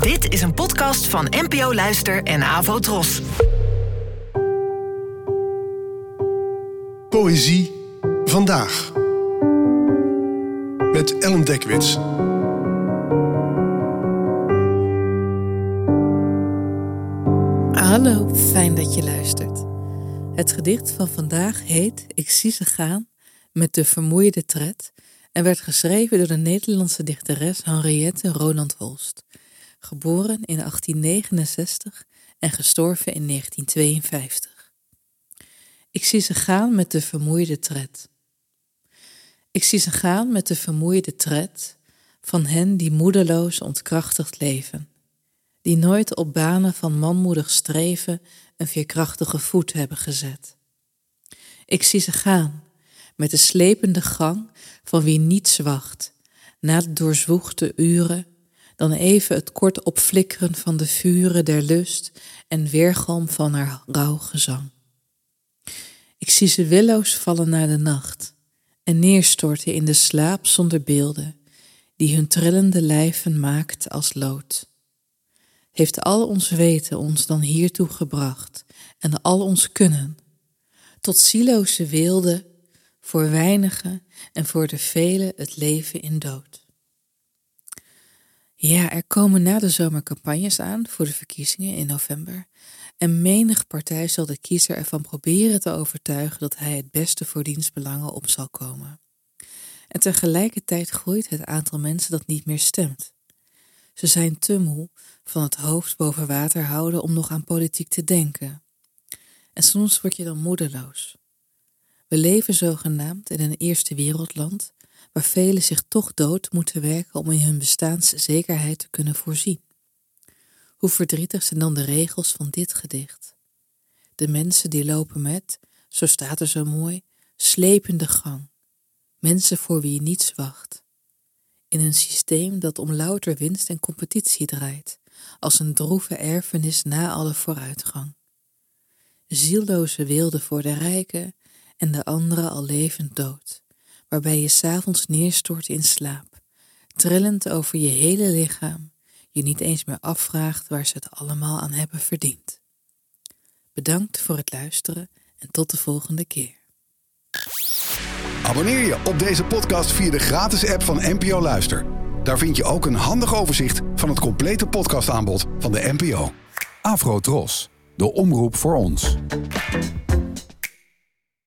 Dit is een podcast van NPO Luister en Avo Tros. Poëzie vandaag. Met Ellen Dekwits. Hallo, fijn dat je luistert. Het gedicht van vandaag heet Ik zie ze gaan met de vermoeide tred en werd geschreven door de Nederlandse dichteres Henriette Roland Holst, geboren in 1869 en gestorven in 1952. Ik zie ze gaan met de vermoeide tred. Ik zie ze gaan met de vermoeide tred van hen die moedeloos ontkrachtigd leven, die nooit op banen van manmoedig streven een veerkrachtige voet hebben gezet. Ik zie ze gaan met de slepende gang van wie niets wacht, na de doorzwoegde uren, dan even het kort opflikkeren van de vuren der lust en weergalm van haar rauw gezang. Ik zie ze willoos vallen naar de nacht en neerstorten in de slaap zonder beelden, die hun trillende lijven maakt als lood. Heeft al ons weten ons dan hiertoe gebracht en al ons kunnen, tot zieloze weelde voor weinigen en voor de velen het leven in dood. Ja, er komen na de zomer campagnes aan voor de verkiezingen in november. En menig partij zal de kiezer ervan proberen te overtuigen dat hij het beste voor dienstbelangen op zal komen. En tegelijkertijd groeit het aantal mensen dat niet meer stemt. Ze zijn te moe van het hoofd boven water houden om nog aan politiek te denken. En soms word je dan moedeloos. We leven zogenaamd in een eerste wereldland waar velen zich toch dood moeten werken om in hun bestaanszekerheid te kunnen voorzien. Hoe verdrietig zijn dan de regels van dit gedicht? De mensen die lopen met, zo staat er zo mooi, slepende gang. Mensen voor wie niets wacht. In een systeem dat om louter winst en competitie draait, als een droeve erfenis na alle vooruitgang. Zielloze wilde voor de rijken en de andere al levend dood, waarbij je s'avonds neerstort in slaap, trillend over je hele lichaam, je niet eens meer afvraagt waar ze het allemaal aan hebben verdiend. Bedankt voor het luisteren en tot de volgende keer. Abonneer je op deze podcast via de gratis app van NPO Luister. Daar vind je ook een handig overzicht van het complete podcastaanbod van de NPO. Afro Tros, de omroep voor ons.